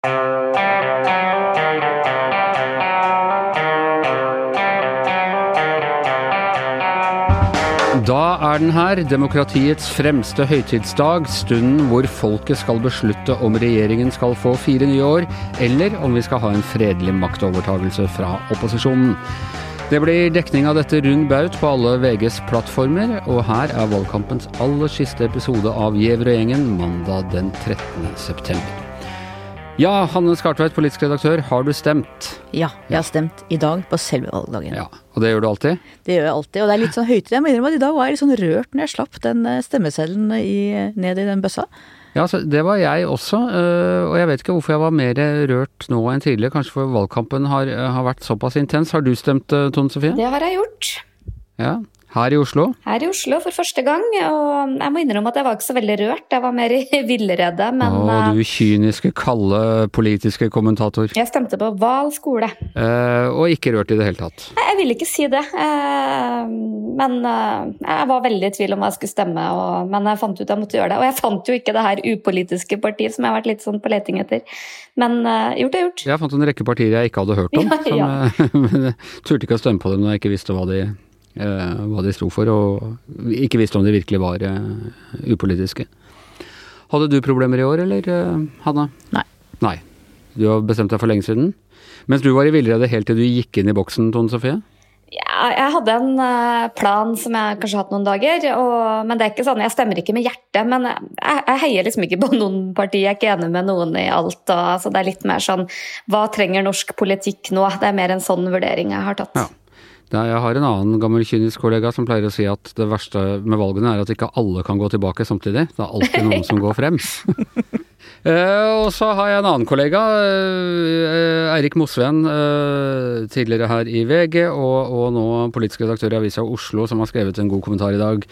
Da er den her, demokratiets fremste høytidsdag, stunden hvor folket skal beslutte om regjeringen skal få fire nye år, eller om vi skal ha en fredelig maktovertagelse fra opposisjonen. Det blir dekning av dette rund baut på alle VGs plattformer, og her er valgkampens aller siste episode av Gjæver og gjengen mandag den 13. september. Ja, Hanne Skartveit, politisk redaktør, har du stemt? Ja, jeg har stemt i dag på selve valgdagen. Ja, Og det gjør du alltid? Det gjør jeg alltid, og det er litt sånn høytid. Jeg må innrømme at i dag var jeg litt sånn rørt når jeg slapp den eh, stemmeseddelen ned i den bøssa. Ja, det var jeg også, øh, og jeg vet ikke hvorfor jeg var mer rørt nå enn tidligere. Kanskje for valgkampen har, har vært såpass intens. Har du stemt, Tone Sofie? Det har jeg gjort. Ja, her i Oslo? Her i Oslo for første gang. Og jeg må innrømme at jeg var ikke så veldig rørt. Jeg var mer i villrede, men Å, du kyniske, kalde politiske kommentator. Jeg stemte på Hval skole. Eh, og ikke rørt i det hele tatt. Nei, Jeg ville ikke si det. Eh, men eh, jeg var veldig i tvil om hva jeg skulle stemme, og, men jeg fant ut jeg måtte gjøre det. Og jeg fant jo ikke det her upolitiske partiet som jeg har vært litt sånn på leting etter. Men gjort er gjort. Jeg fant en rekke partier jeg ikke hadde hørt om, ja, ja. Som, ja. jeg turte ikke å stemme på dem når jeg ikke visste hva de Eh, hva de sto for, og ikke visste om de virkelig var uh, upolitiske. Hadde du problemer i år, eller uh, Hanna? Nei. Nei. Du har bestemt deg for lenge siden? Mens du var i villrede helt til du gikk inn i boksen, Tone Sofie? Ja, jeg hadde en plan som jeg kanskje har hatt noen dager. Og, men det er ikke sånn, jeg stemmer ikke med hjertet. Men jeg, jeg heier liksom ikke på noen parti. Jeg er ikke enig med noen i alt. Og, altså, det er litt mer sånn Hva trenger norsk politikk nå? Det er mer en sånn vurdering jeg har tatt. Ja. Jeg har en annen gammel kynisk kollega som pleier å si at det verste med valgene er at ikke alle kan gå tilbake samtidig. Det er alltid noen som går frem. Uh, og så har jeg en annen kollega, uh, Eirik Mosveen, uh, tidligere her i VG, og, og, nå politisk redaktør i Avisa Oslo, som har skrevet en god kommentar i dag,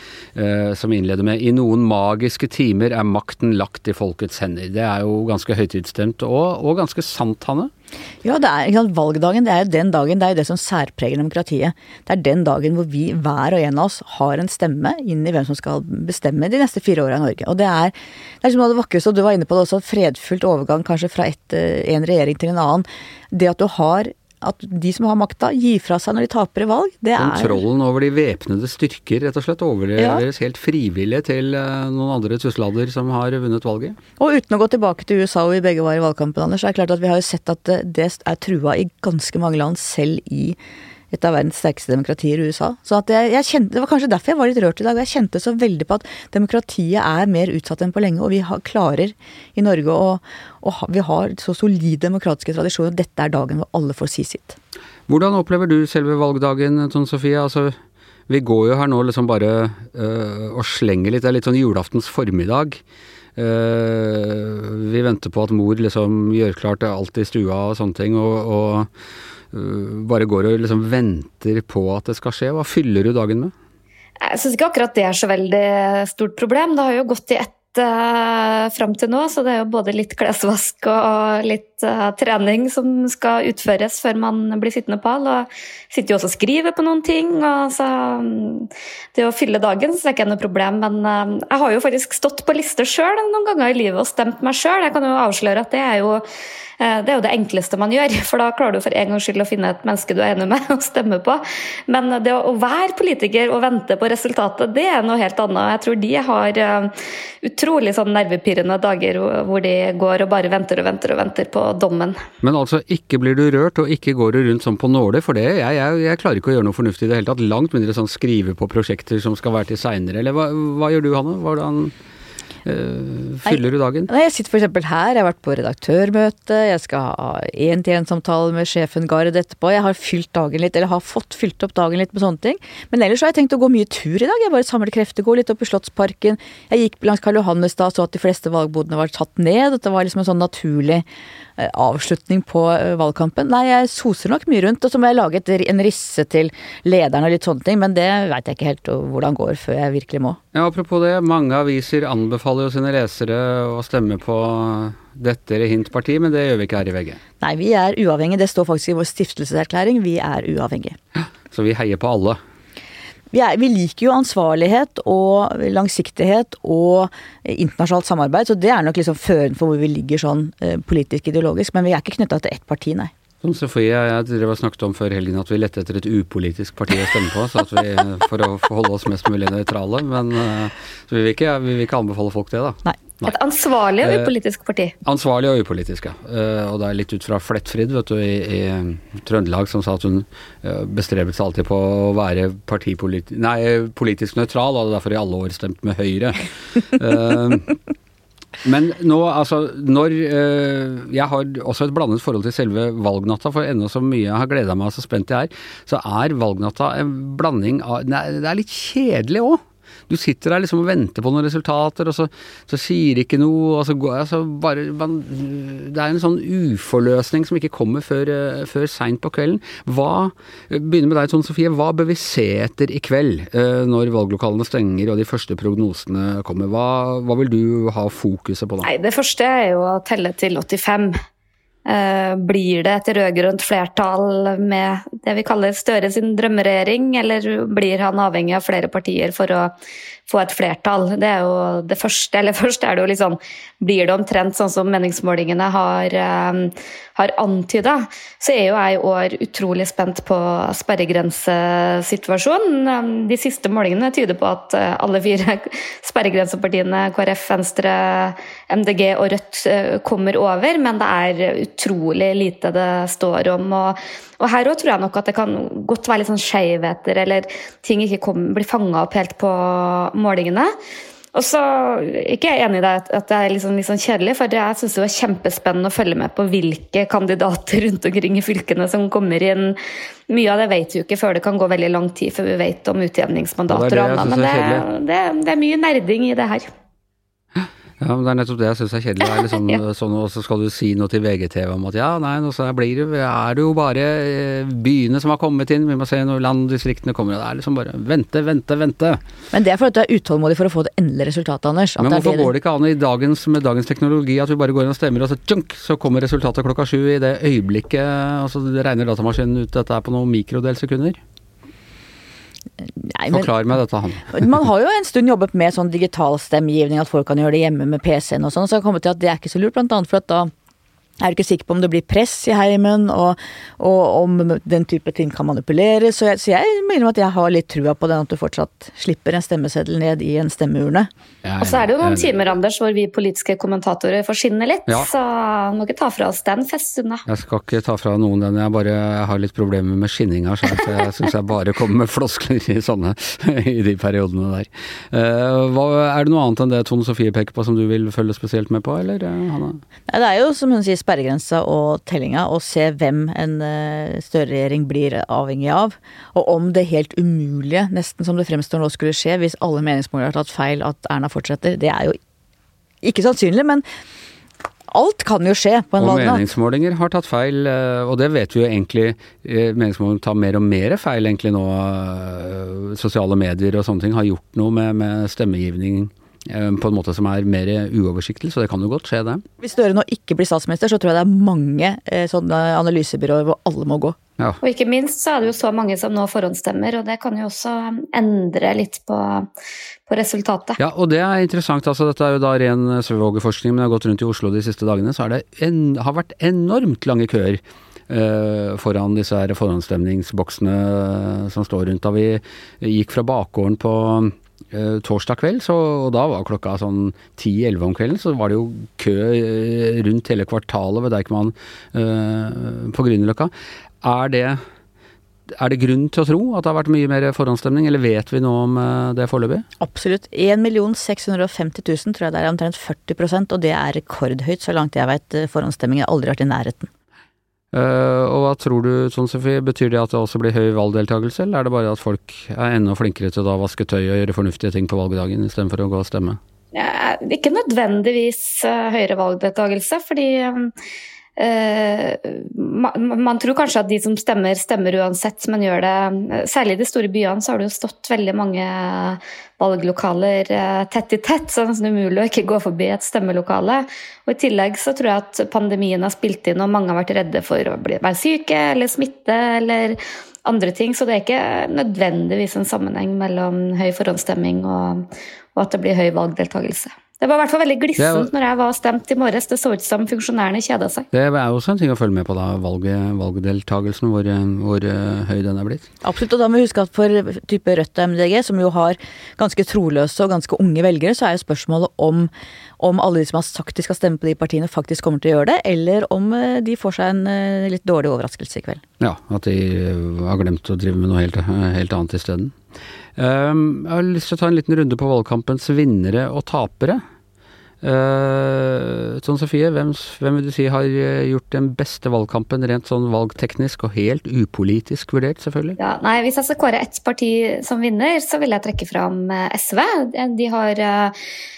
som innleder med I noen magiske timer er makten lagt i folkets hender. Det er jo ganske høytidsstemt, og, og ganske sant, Hanne? Ja, det er, sant, valgdagen det er jo den dagen, det er jo det som særpreger demokratiet. Det er den dagen hvor vi, hver og en av oss, har en stemme inn i hvem som skal bestemme de neste fire åra i Norge. Og det er, det er som det vakreste, og du var inne på det også, fredfullt overgang kanskje fra et, eh, en regjering til en annen. Det at du har at de som har makta, gir fra seg når de taper i valg. Det er Kontrollen over de væpnede styrker rett og slett overleveres ja. helt frivillig til eh, noen andre tuslader som har vunnet valget? Og uten å gå tilbake til USA hvor vi begge var i valgkampen, Anders, så er det klart at vi har jo sett at det er trua i ganske mange land, selv i et av verdens sterkeste demokratier i USA. Så jeg, jeg kjente, Det var kanskje derfor jeg var litt rørt i dag. Jeg kjente så veldig på at demokratiet er mer utsatt enn på lenge. Og vi har, klarer i Norge å, å Vi har så solide demokratiske tradisjoner. og Dette er dagen hvor alle får si sitt. Hvordan opplever du selve valgdagen, Tone Sofie? Altså, vi går jo her nå liksom bare øh, og slenger litt. Det er litt sånn julaftens formiddag. Uh, vi venter på at mor liksom gjør klart alt i stua og sånne ting. og, og bare går og liksom venter på at det skal skje. Hva fyller du dagen med? Jeg syns ikke akkurat det er så veldig stort problem. Det har jo gått i ett uh, fram til nå, så det er jo både litt klesvask og litt uh, trening som skal utføres før man blir sittende på all. Og sitter jo også og skriver på noen ting. Og så, um, det å fylle dagen så er ikke noe problem, men uh, jeg har jo faktisk stått på lister sjøl noen ganger i livet og stemt meg sjøl. Jeg kan jo avsløre at det er jo Eh, det er jo det enkleste man gjør, for da klarer du for en gangs skyld å finne et menneske du er enig med og stemme på. Men det å være politiker og vente på resultatet, det er noe helt annet. Jeg tror de har eh, utrolig sånn nervepirrende dager hvor de går og bare venter og venter og venter på dommen. Men altså, ikke blir du rørt, og ikke går du rundt sånn på nåler, for det jeg, jeg, jeg, klarer ikke å gjøre noe fornuftig i det hele tatt. Langt mindre sånn skrive på prosjekter som skal være til seinere, eller hva, hva, gjør du, Hanne? Hvordan fyller du dagen? Nei, jeg sitter f.eks. her, jeg har vært på redaktørmøte, jeg skal ha én-til-én-samtale med sjefen Gard etterpå. Jeg har fylt dagen litt, eller har fått fylt opp dagen litt med sånne ting. Men ellers har jeg tenkt å gå mye tur i dag. Jeg bare samler krefter, går litt opp i Slottsparken. Jeg gikk langs Karl Johannes da, så at de fleste valgbodene var tatt ned. At det var liksom en sånn naturlig Eh, avslutning på eh, valgkampen. Nei, jeg soser nok mye rundt, og så må jeg lage en risse til lederen og litt sånne ting, men det veit jeg ikke helt hvordan går før jeg virkelig må. Ja, Apropos det, mange aviser anbefaler jo sine lesere å stemme på dette eller hint parti, men det gjør vi ikke her i VG. Nei, vi er uavhengige. Det står faktisk i vår stiftelseserklæring. Vi er uavhengige. Så vi heier på alle. vi, er, vi, liker jo ansvarlighet og langsiktighet og internasjonalt samarbeid, så det er nok liksom føren for hvor vi ligger sånn eh, politisk ideologisk. Men vi er ikke knytta til ett parti, nei. Som Sofie jeg drev og snakket om før helgen at vi lette etter et upolitisk parti å stemme på, så at vi, for å holde oss mest mulig nøytrale. Men så vi vil, ikke, vi vil ikke anbefale folk det, da. Nei. Nei. Et ansvarlig og upolitisk parti. Eh, ansvarlig og upolitisk, ja. Eh, og det er litt ut fra Flettfrid vet du, i, i Trøndelag, som sa at hun eh, bestrebet seg alltid på å være nei, politisk nøytral, og hadde derfor i alle år stemt med Høyre. uh, Men nå, altså Når øh, Jeg har også et blandet forhold til selve valgnatta, for ennå så mye jeg har gleda meg og så spent jeg er, så er valgnatta en blanding av Det er litt kjedelig òg. Du sitter der liksom og venter på noen resultater, og så, så sier ikke noe, og så går altså bare man, Det er en sånn uforløsning som ikke kommer før, uh, før seint på kvelden. Hva Begynner med deg, Tone Sofie. Hva bør vi se etter i kveld, uh, når valglokalene stenger og de første prognosene kommer? Hva, hva vil du ha fokuset på da? Nei, Det første er jo å telle til 85. Eh, blir det et rød-grønt flertall med det vi kaller Støre sin drømmeregjering, eller blir han avhengig av flere partier for å få et flertall? Det er jo det første. Eller først er det jo liksom Blir det omtrent sånn som meningsmålingene har, um, har antyda, så er jo jeg i år utrolig spent på sperregrensesituasjonen. De siste målingene tyder på at uh, alle fire sperregrensepartiene, KrF, Venstre, MDG og Rødt, kommer over, men det er utrolig lite det står om. og og her òg tror jeg nok at det kan godt være litt sånn skjevheter, eller ting ikke kom, blir fanga opp helt på målingene. Og så ikke jeg enig i deg at det er liksom, liksom kjedelig, for jeg syns det var kjempespennende å følge med på hvilke kandidater rundt omkring i fylkene som kommer inn. Mye av det vet vi jo ikke før det kan gå veldig lang tid før vi vet om utjevningsmandater og annet. Men det, det, det er mye nerding i det her. Ja, men Det er nettopp det jeg syns er kjedelig. Det er liksom, ja. sånn, og så skal du si noe til VGTV om at ja, nei, nå blir det, er det jo bare eh, byene som har kommet inn, vi må se når landdistriktene kommer. Og Det er liksom bare vente, vente, vente. Men det er fordi du er utålmodig for å få det endelige resultatet, Anders. men hvorfor går det ikke an i dagens, med dagens teknologi at vi bare går inn og stemmer, og så tjunk, så kommer resultatet klokka sju i det øyeblikket og så regner datamaskinen ut at det er på noen mikrodelsekunder? Nei, men, Forklar meg dette, han. man har jo en stund jobbet med sånn digital stemmegivning, at folk kan gjøre det hjemme med PC-en og sånn, så har jeg kommet til at det er ikke så lurt, blant annet for at da er du ikke sikker på om det blir press i heimen, og, og om den type ting kan manipuleres. Så jeg, så jeg mener at jeg har litt trua på den, at du fortsatt slipper en stemmeseddel ned i en stemmeurne. Og så er det jo noen timer, Anders, hvor vi politiske kommentatorer får skinne litt. Ja. Så må ikke ta fra oss den feststunden. Jeg skal ikke ta fra noen den, jeg bare jeg har litt problemer med skinninga, så jeg syns jeg bare kommer med floskler i sånne i de periodene der. Uh, hva, er det noe annet enn det Tone Sofie peker på som du vil følge spesielt med på, eller uh, Hanna? Ja, det er jo som hun sier sperregrensa og tellinga, og se hvem en større Støre-regjering blir avhengig av. Og om det helt umulige, nesten som det fremstår nå, skulle skje hvis alle meningsmålere har tatt feil at Erna fortsetter. Det er jo ikke sannsynlig, men alt kan jo skje på en valgnatt. Og meningsmålinger har tatt feil, eh, og det vet vi jo egentlig. Eh, meningsmålinger tar mer og mer feil egentlig nå. Sosiale medier og sånne ting har gjort noe med, med stemmegivning Eh, på en måte som er mer uoversiktlig, så det kan jo godt skje, det. Hvis Støre nå ikke blir statsminister, så tror jeg det er mange eh, sånne analysebyråer hvor alle må gå. Ja. Og ikke minst så er det jo så mange som nå forhåndsstemmer, og det kan jo også endre litt på, på resultatet. Ja, og det er interessant. altså Dette er jo da ren svevågeforskning, men jeg har gått rundt i Oslo de siste dagene, så det en, har vært enormt lange køer. Uh, foran disse her forhåndsstemningsboksene som står rundt da vi gikk fra bakgården på eh, torsdag kveld, så, og da var klokka sånn 10-11 om kvelden, så var det jo kø eh, rundt hele kvartalet ved Deichman uh, på Grünerløkka. Er det er det grunn til å tro at det har vært mye mer forhåndsstemning, eller vet vi noe om det foreløpig? Absolutt. 1 650 000 tror jeg det er omtrent 40% og det er rekordhøyt så langt jeg vet. Eh, forhåndsstemmingen har aldri vært i nærheten. Uh, og hva tror du, sånn Sofie, betyr det at det også blir høy valgdeltakelse, eller er det bare at folk er enda flinkere til å vaske tøy og gjøre fornuftige ting på valgdagen istedenfor å gå og stemme? Ja, ikke nødvendigvis uh, høyere valgdeltakelse, fordi Uh, man, man, tror kanskje at de som stemmer, stemmer uansett, men gjør det Særlig i de store byene så har det jo stått veldig mange valglokaler uh, tett i tett, så det er nesten umulig å ikke gå forbi et stemmelokale. Og I tillegg så tror jeg at pandemien har spilt inn, og mange har vært redde for å bli, være syke eller smitte eller andre ting. Så det er ikke nødvendigvis en sammenheng mellom høy forhåndsstemming og, og at det blir høy valgdeltakelse. Det var i hvert fall veldig glissent når jeg var stemt i morges. Det så ut som funksjonærene kjeda seg. Det er også en ting å følge med på, da. Valget, valgdeltagelsen, hvor, hvor uh, høy den er blitt. Absolutt, og da må vi huske at for type Rødt og MDG, som jo har ganske troløse og ganske unge velgere, så er jo spørsmålet om, om alle de som har sagt de skal stemme på de partiene, faktisk kommer til å gjøre det, eller om uh, de får seg en uh, litt dårlig overraskelse i kveld. Ja, at de har glemt å drive med noe helt, helt annet isteden. Um, jeg har lyst til å ta en liten runde på valgkampens vinnere og tapere. Uh, sånn Sofie, hvem, hvem, vil du si har gjort den beste valgkampen rent sånn valgteknisk og helt upolitisk vurdert, selvfølgelig? Ja, nei, Hvis jeg skal kåre ett parti som vinner, så vil jeg trekke fram SV. De har uh, Eh,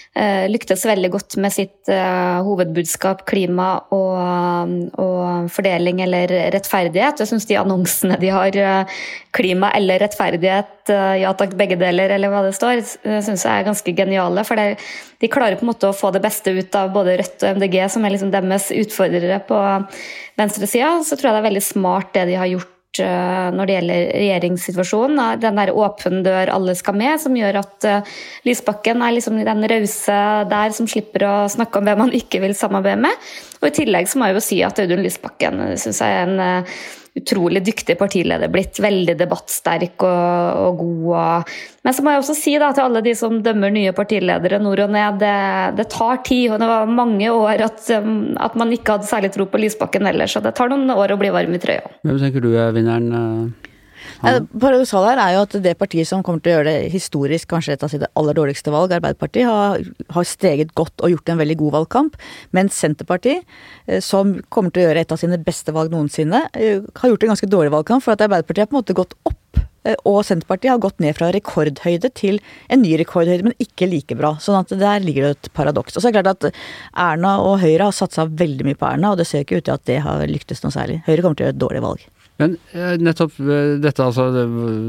lyktes veldig godt med sitt uh, hovedbudskap klima og, og, fordeling eller rettferdighet. Jeg syns de annonsene de har, uh, klima eller rettferdighet, ja takk, begge deler, eller hva det står, syns jeg er ganske geniale. For det, de klarer på en måte å få det beste ut av både Rødt og MDG, som er liksom deres utfordrere på venstresida. Så tror jeg det er veldig smart det de har gjort Eh, når det gjelder regjeringssituasjonen. Den der åpen dør, alle skal med, som gjør at uh, Lysbakken er liksom den rause der som slipper å snakke om hvem man ikke vil samarbeide med. Og I tillegg så må jeg jo si at Audun Lysbakken synes jeg er en uh, utrolig dyktig partileder blitt. Veldig debattsterk og, og god. Og... Men så må jeg også si da, til alle de som dømmer nye partiledere nord og ned, det, det tar tid. og Det var mange år at, um, at, man ikke hadde særlig tro på Lysbakken ellers. Så det tar noen år å bli varm i trøya. Hvem tenker du er vinneren? Uh... Paradoksalt her er jo at det partiet som kommer til å gjøre det historisk kanskje et av sine aller dårligste valg, Arbeiderpartiet, har, har, steget godt og gjort en veldig god valgkamp. Mens Senterpartiet, eh, som kommer til å gjøre et av sine beste valg noensinne, eh, har gjort en ganske dårlig valgkamp. For at Arbeiderpartiet har på en måte gått opp eh, og Senterpartiet har gått ned fra rekordhøyde til en ny rekordhøyde, men ikke like bra. Sånn at der ligger det et paradoks. Og så er det klart at Erna og Høyre har satsa veldig mye på Erna, og det ser ikke ut til at det har lyktes noe særlig. Høyre kommer til å gjøre et dårlig valg. Men eh, nettopp eh, dette, altså. Det,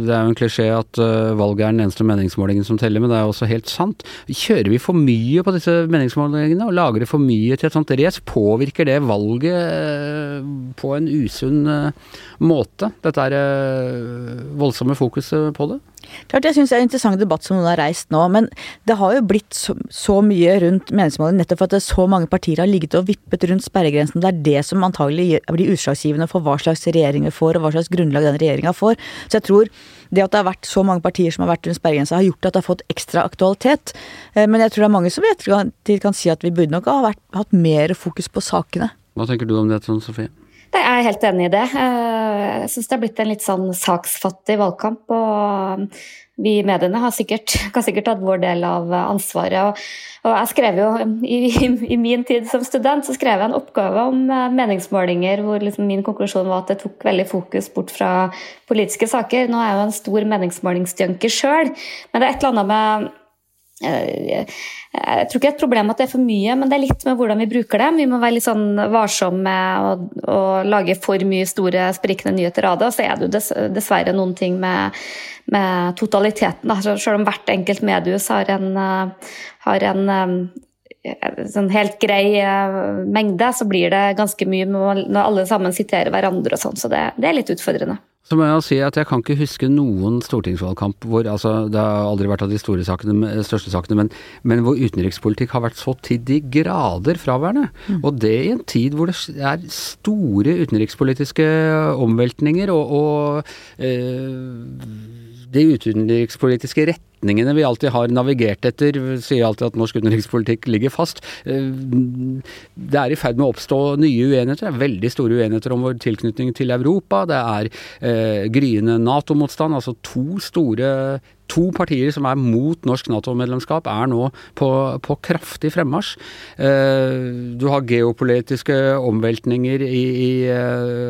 er jo en klisjé at uh, valget er den eneste meningsmålingen som teller, men det er også helt sant. Kjører vi for mye på disse meningsmålingene og lager det for mye til et sånt race? Påvirker det valget på en usunn måte? Dette er voldsomme fokuset på det? Klart jeg syns det er en interessant debatt som noen har reist nå, men det har jo blitt så, så mye rundt meningsmålingene nettopp for at så mange partier har ligget og vippet rundt sperregrensen. Det er det som antagelig blir utslagsgivende for hva slags regjering vi får, og hva slags grunnlag den regjeringa får. Så jeg tror det at det har vært så mange partier som har vært rundt sperregrensa, har gjort at det har fått ekstra aktualitet. Eh, men jeg tror det er mange som i ettertid kan si at vi burde nok ha vært, hatt mer fokus på sakene. Hva tenker du om det, Trond Sofie? Jeg er helt enig i det. Eh, jeg syns det er blitt en litt sånn saksfattig valgkamp. Og vi i mediene har sikkert, kan sikkert tatt vår del av ansvaret. Og, og jeg skrev jo i, i, min tid som student så skrev jeg en oppgave om eh, meningsmålinger hvor liksom min konklusjon var at det tok veldig fokus bort fra politiske saker. Nå er jeg jo en stor meningsmålingsjunkie sjøl, men det er et eller annet med jeg tror ikke det er et problem at det er for mye, men det er litt med hvordan vi bruker det. Vi må være litt sånn varsomme med å, å lage for mye store, sprikende nyheter av det. Og så er det jo dessverre noen ting med, med totaliteten. Da. Selv om hvert enkelt mediehus har en, eh, har en eh, sånn helt grei mengde, så blir det ganske mye når alle sammen siterer hverandre og sånn, så det, det er litt utfordrende. Så må jeg si at jeg kan ikke huske noen stortingsvalgkamp hvor altså, Det har aldri vært av de store sakene, største sakene, men, men, hvor utenrikspolitikk har vært så til de grader fraværende. Mm. Og det i en tid hvor det er store utenrikspolitiske omveltninger og, og øh, de utenrikspolitiske retningene vi alltid har navigert etter, sier alltid at norsk utenrikspolitikk ligger fast. Eh, det er i ferd med å oppstå nye uenigheter. Det er veldig store uenigheter om vår tilknytning til Europa. Det er eh, gryende Nato-motstand. Altså to store to partier som er mot norsk Nato-medlemskap, er nå på, på kraftig fremmarsj. Eh, du har geopolitiske omveltninger i, i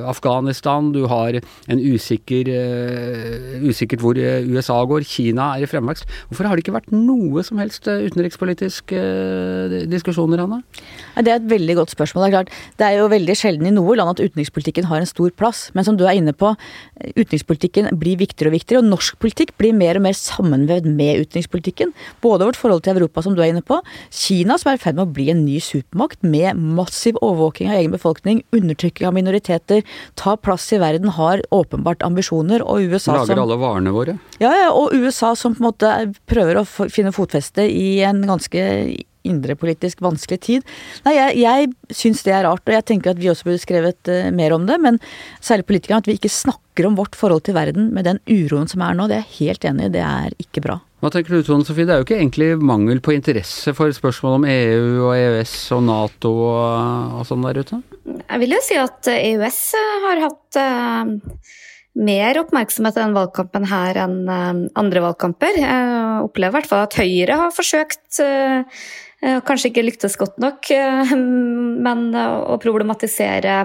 Afghanistan. Du har en usikker, usikkert hvor USA går. Kina er i fremvekst. Helst. Hvorfor har det ikke vært noe som helst utenrikspolitisk eh, diskusjoner, Anna? Det er et veldig godt spørsmål. Det er klart, det er jo veldig sjelden i noe land at utenrikspolitikken har en stor plass. Men som du er inne på, utenrikspolitikken blir viktigere og viktigere, og norsk politikk blir mer og mer sammenvevd med utenrikspolitikken. Både vårt forhold til Europa, som du er inne på, Kina, som er i ferd med å bli en ny supermakt med massiv overvåking av egen befolkning, undertrykking av minoriteter, ta plass i verden, har åpenbart ambisjoner, og USA Lager som alle varene våre. Ja, ja, og USA som på en måte prøver å finne fotfeste i en ganske indrepolitisk vanskelig tid. Nei, jeg, jeg syns det er rart, og jeg tenker at vi også burde skrevet uh, mer om det. Men særlig politikerne, at vi ikke snakker om vårt forhold til verden med den uroen som er nå, det er jeg helt enig i. Det er ikke bra. Hva tenker du Tone Sofie? Det er jo ikke egentlig mangel på interesse for spørsmål om EU og EØS og Nato og, og sånn der ute? Jeg vil jo si at EØS har hatt eh, mer oppmerksomhet i denne valgkampen her enn eh, andre valgkamper. Jeg opplever i hvert fall at Høyre har forsøkt eh, Kanskje ikke lyktes godt nok, eh, men eh, å problematisere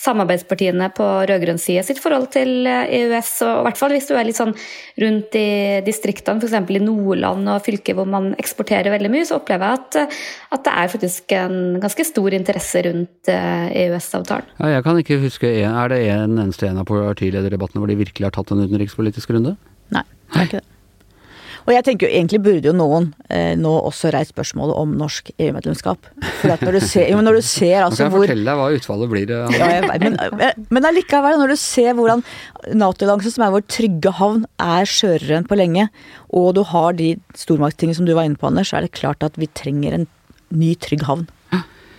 samarbeidspartiene på rød-grønn side sitt forhold til eh, EØS. Og i hvert fall hvis du er litt sånn rundt i distriktene, f.eks. i Nordland og fylker hvor man eksporterer veldig mye, så opplever jeg at, eh, at det er faktisk en ganske stor interesse rundt eh, EØS-avtalen. Ja, jeg kan ikke huske, Er det en eneste en av partilederdebattene hvor de virkelig har tatt en utenrikspolitisk runde? Nei, det er ikke det. Og jeg tenker jo egentlig burde jo noen eh, nå også reist spørsmålet om norsk EU-medlemskap. For at når du ser, jo, når du ser Nå altså kan jeg hvor fortelle deg hva utfallet blir. eh, ja, jeg men, eh, men allikevel, når du ser hvordan Nato-alliansen, som er vår trygge havn, er skjørere enn på lenge, og du har de stormaktstingene som du var inne på, Anders, så er det klart at vi trenger en ny trygg havn.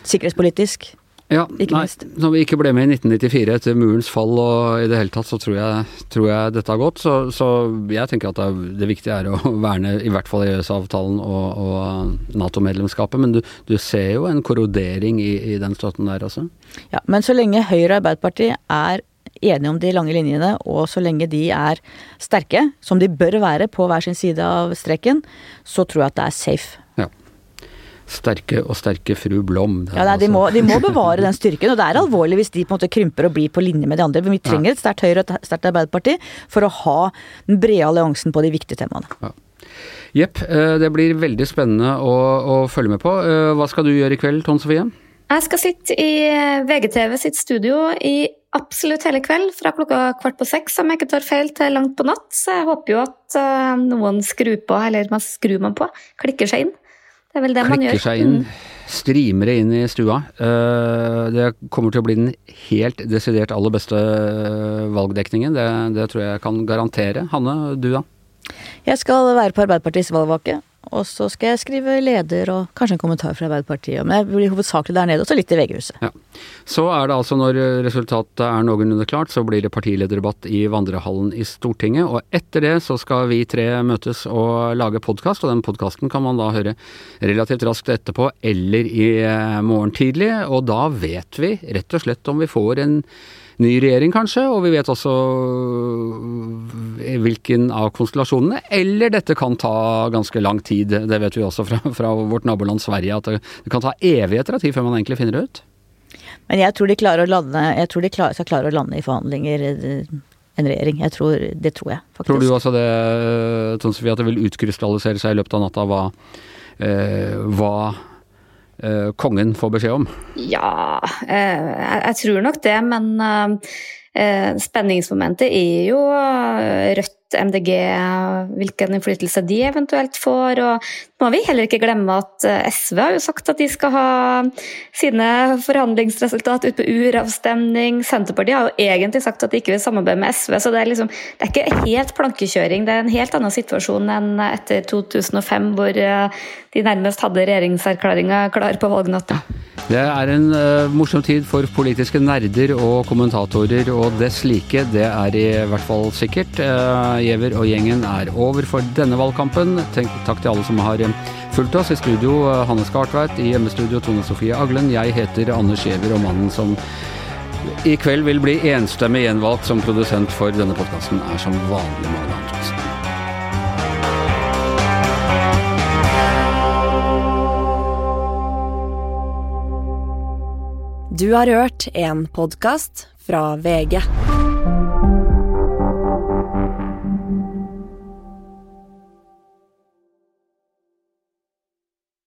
Sikkerhetspolitisk. Ja, Ikke nei, minst. Når vi ikke ble med i 1994 etter murens fall og i det hele tatt, så tror jeg, tror jeg dette har gått. Så, så jeg tenker at det, det viktige er å verne i hvert fall EØS-avtalen og, og Nato-medlemskapet. Men du, du ser jo en korrodering i, i den støtten der også. Ja, men så lenge Høyre og Arbeiderpartiet er enige om de lange linjene, og så lenge de er sterke, som de bør være på hver sin side av streken, så tror jeg at det er safe. Ja. Sterke og sterke fru Blom. Det er Ja, nei, de, altså- må, de må bevare den styrken, og det er alvorlig hvis de på en måte krymper og blir på linje med de andre. Men vi trenger et sterkt Høyre og et sterkt Arbeiderparti for å ha den brede alliansen på de viktige temaene. Jepp, eh, det blir veldig spennende å, å følge med på. Eh, Hva skal du gjøre i kveld, Tone Sofie? Jeg skal sitte i VGTV sitt studio i absolutt hele kveld, fra klokka kvart på seks, om jeg ikke tar feil, til langt på natt. Så jeg håper jo at eh, noen skrur på, eller man skrur man på, klikker seg inn. Det er vel det man gjør. Klikker seg inn, Mm. streamer det inn i stua. Eh, Det kommer til å bli den helt desidert aller beste eh, valgdekningen. Det, det tror jeg jeg kan garantere. Hanne, du da? Jeg skal være på Arbeiderpartiets valgvake, og så skal jeg skrive leder og kanskje en kommentar fra Arbeiderpartiet. Men jeg blir hovedsakelig der nede, og så litt i VG-huset. Ja. Så er det altså når resultatet er noenlunde klart, så blir det partilederdebatt i vandrehallen i Stortinget. Og etter det så skal vi tre møtes og lage podkast, og den podkasten kan man da høre relativt raskt etterpå eller i eh, morgen tidlig. Og da vet vi rett og slett om vi får en ny regjering kanskje, og vi vet også hvilken av konstellasjonene. Eller dette kan ta ganske lang tid. Det vet vi også fra, fra vårt naboland Sverige, at det, kan ta evigheter av tid før man egentlig finner det ut. Men jeg tror de lande, jeg tror de klar, skal klare å lande i forhandlinger eh, en regjering. Jeg tror, det tror jeg, faktisk. Tror du også det, Tone Sofie, at det vil utkrystallisere seg i løpet av natta hva, eh, hva eh, kongen får beskjed om? Ja, eh, jeg, tror nok det, men eh, spenningsmomentet er jo eh, Rødt, MDG, hvilken innflytelse de eventuelt får. Og må vi heller ikke glemme at eh, SV har jo sagt at de skal ha sine forhandlingsresultat ut på uravstemning. Senterpartiet har jo egentlig sagt at de ikke vil samarbeide med SV, så det er, liksom, det er ikke helt plankekjøring. Det er en helt annen situasjon enn etter 2005, hvor eh, de nærmest hadde regjeringserklæringa klar på valgnatta. Det er en uh, morsom tid for politiske nerder og kommentatorer og dess like. Det er i hvert fall sikkert. Uh, Giæver og gjengen er over for denne valgkampen. Takk til alle som har eh, fulgt oss. I studio eh, Hanne Skartveit, i hjemmestudio Tone Sofie Aglen. Jeg heter Anders Giæver, og mannen som i kveld vil bli enstemmig gjenvalgt som produsent for denne podkasten, er som vanlig Magne Antonsen. Du har hørt en podkast fra VG.